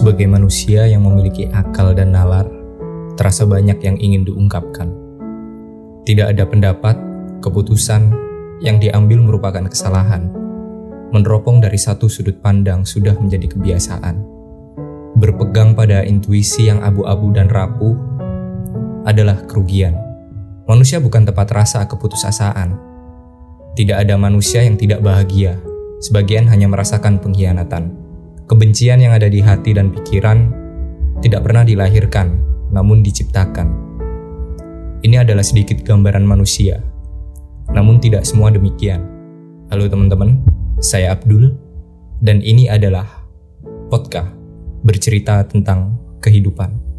Sebagai manusia yang memiliki akal dan nalar, terasa banyak yang ingin diungkapkan. Tidak ada pendapat, keputusan yang diambil merupakan kesalahan. Meneropong dari satu sudut pandang sudah menjadi kebiasaan. Berpegang pada intuisi yang abu-abu dan rapuh adalah kerugian. Manusia bukan tempat rasa keputusasaan. Tidak ada manusia yang tidak bahagia. Sebagian hanya merasakan pengkhianatan. Kebencian yang ada di hati dan pikiran tidak pernah dilahirkan, namun diciptakan. Ini adalah sedikit gambaran manusia, namun tidak semua demikian. Halo teman-teman, saya Abdul, dan ini adalah podcast bercerita tentang kehidupan.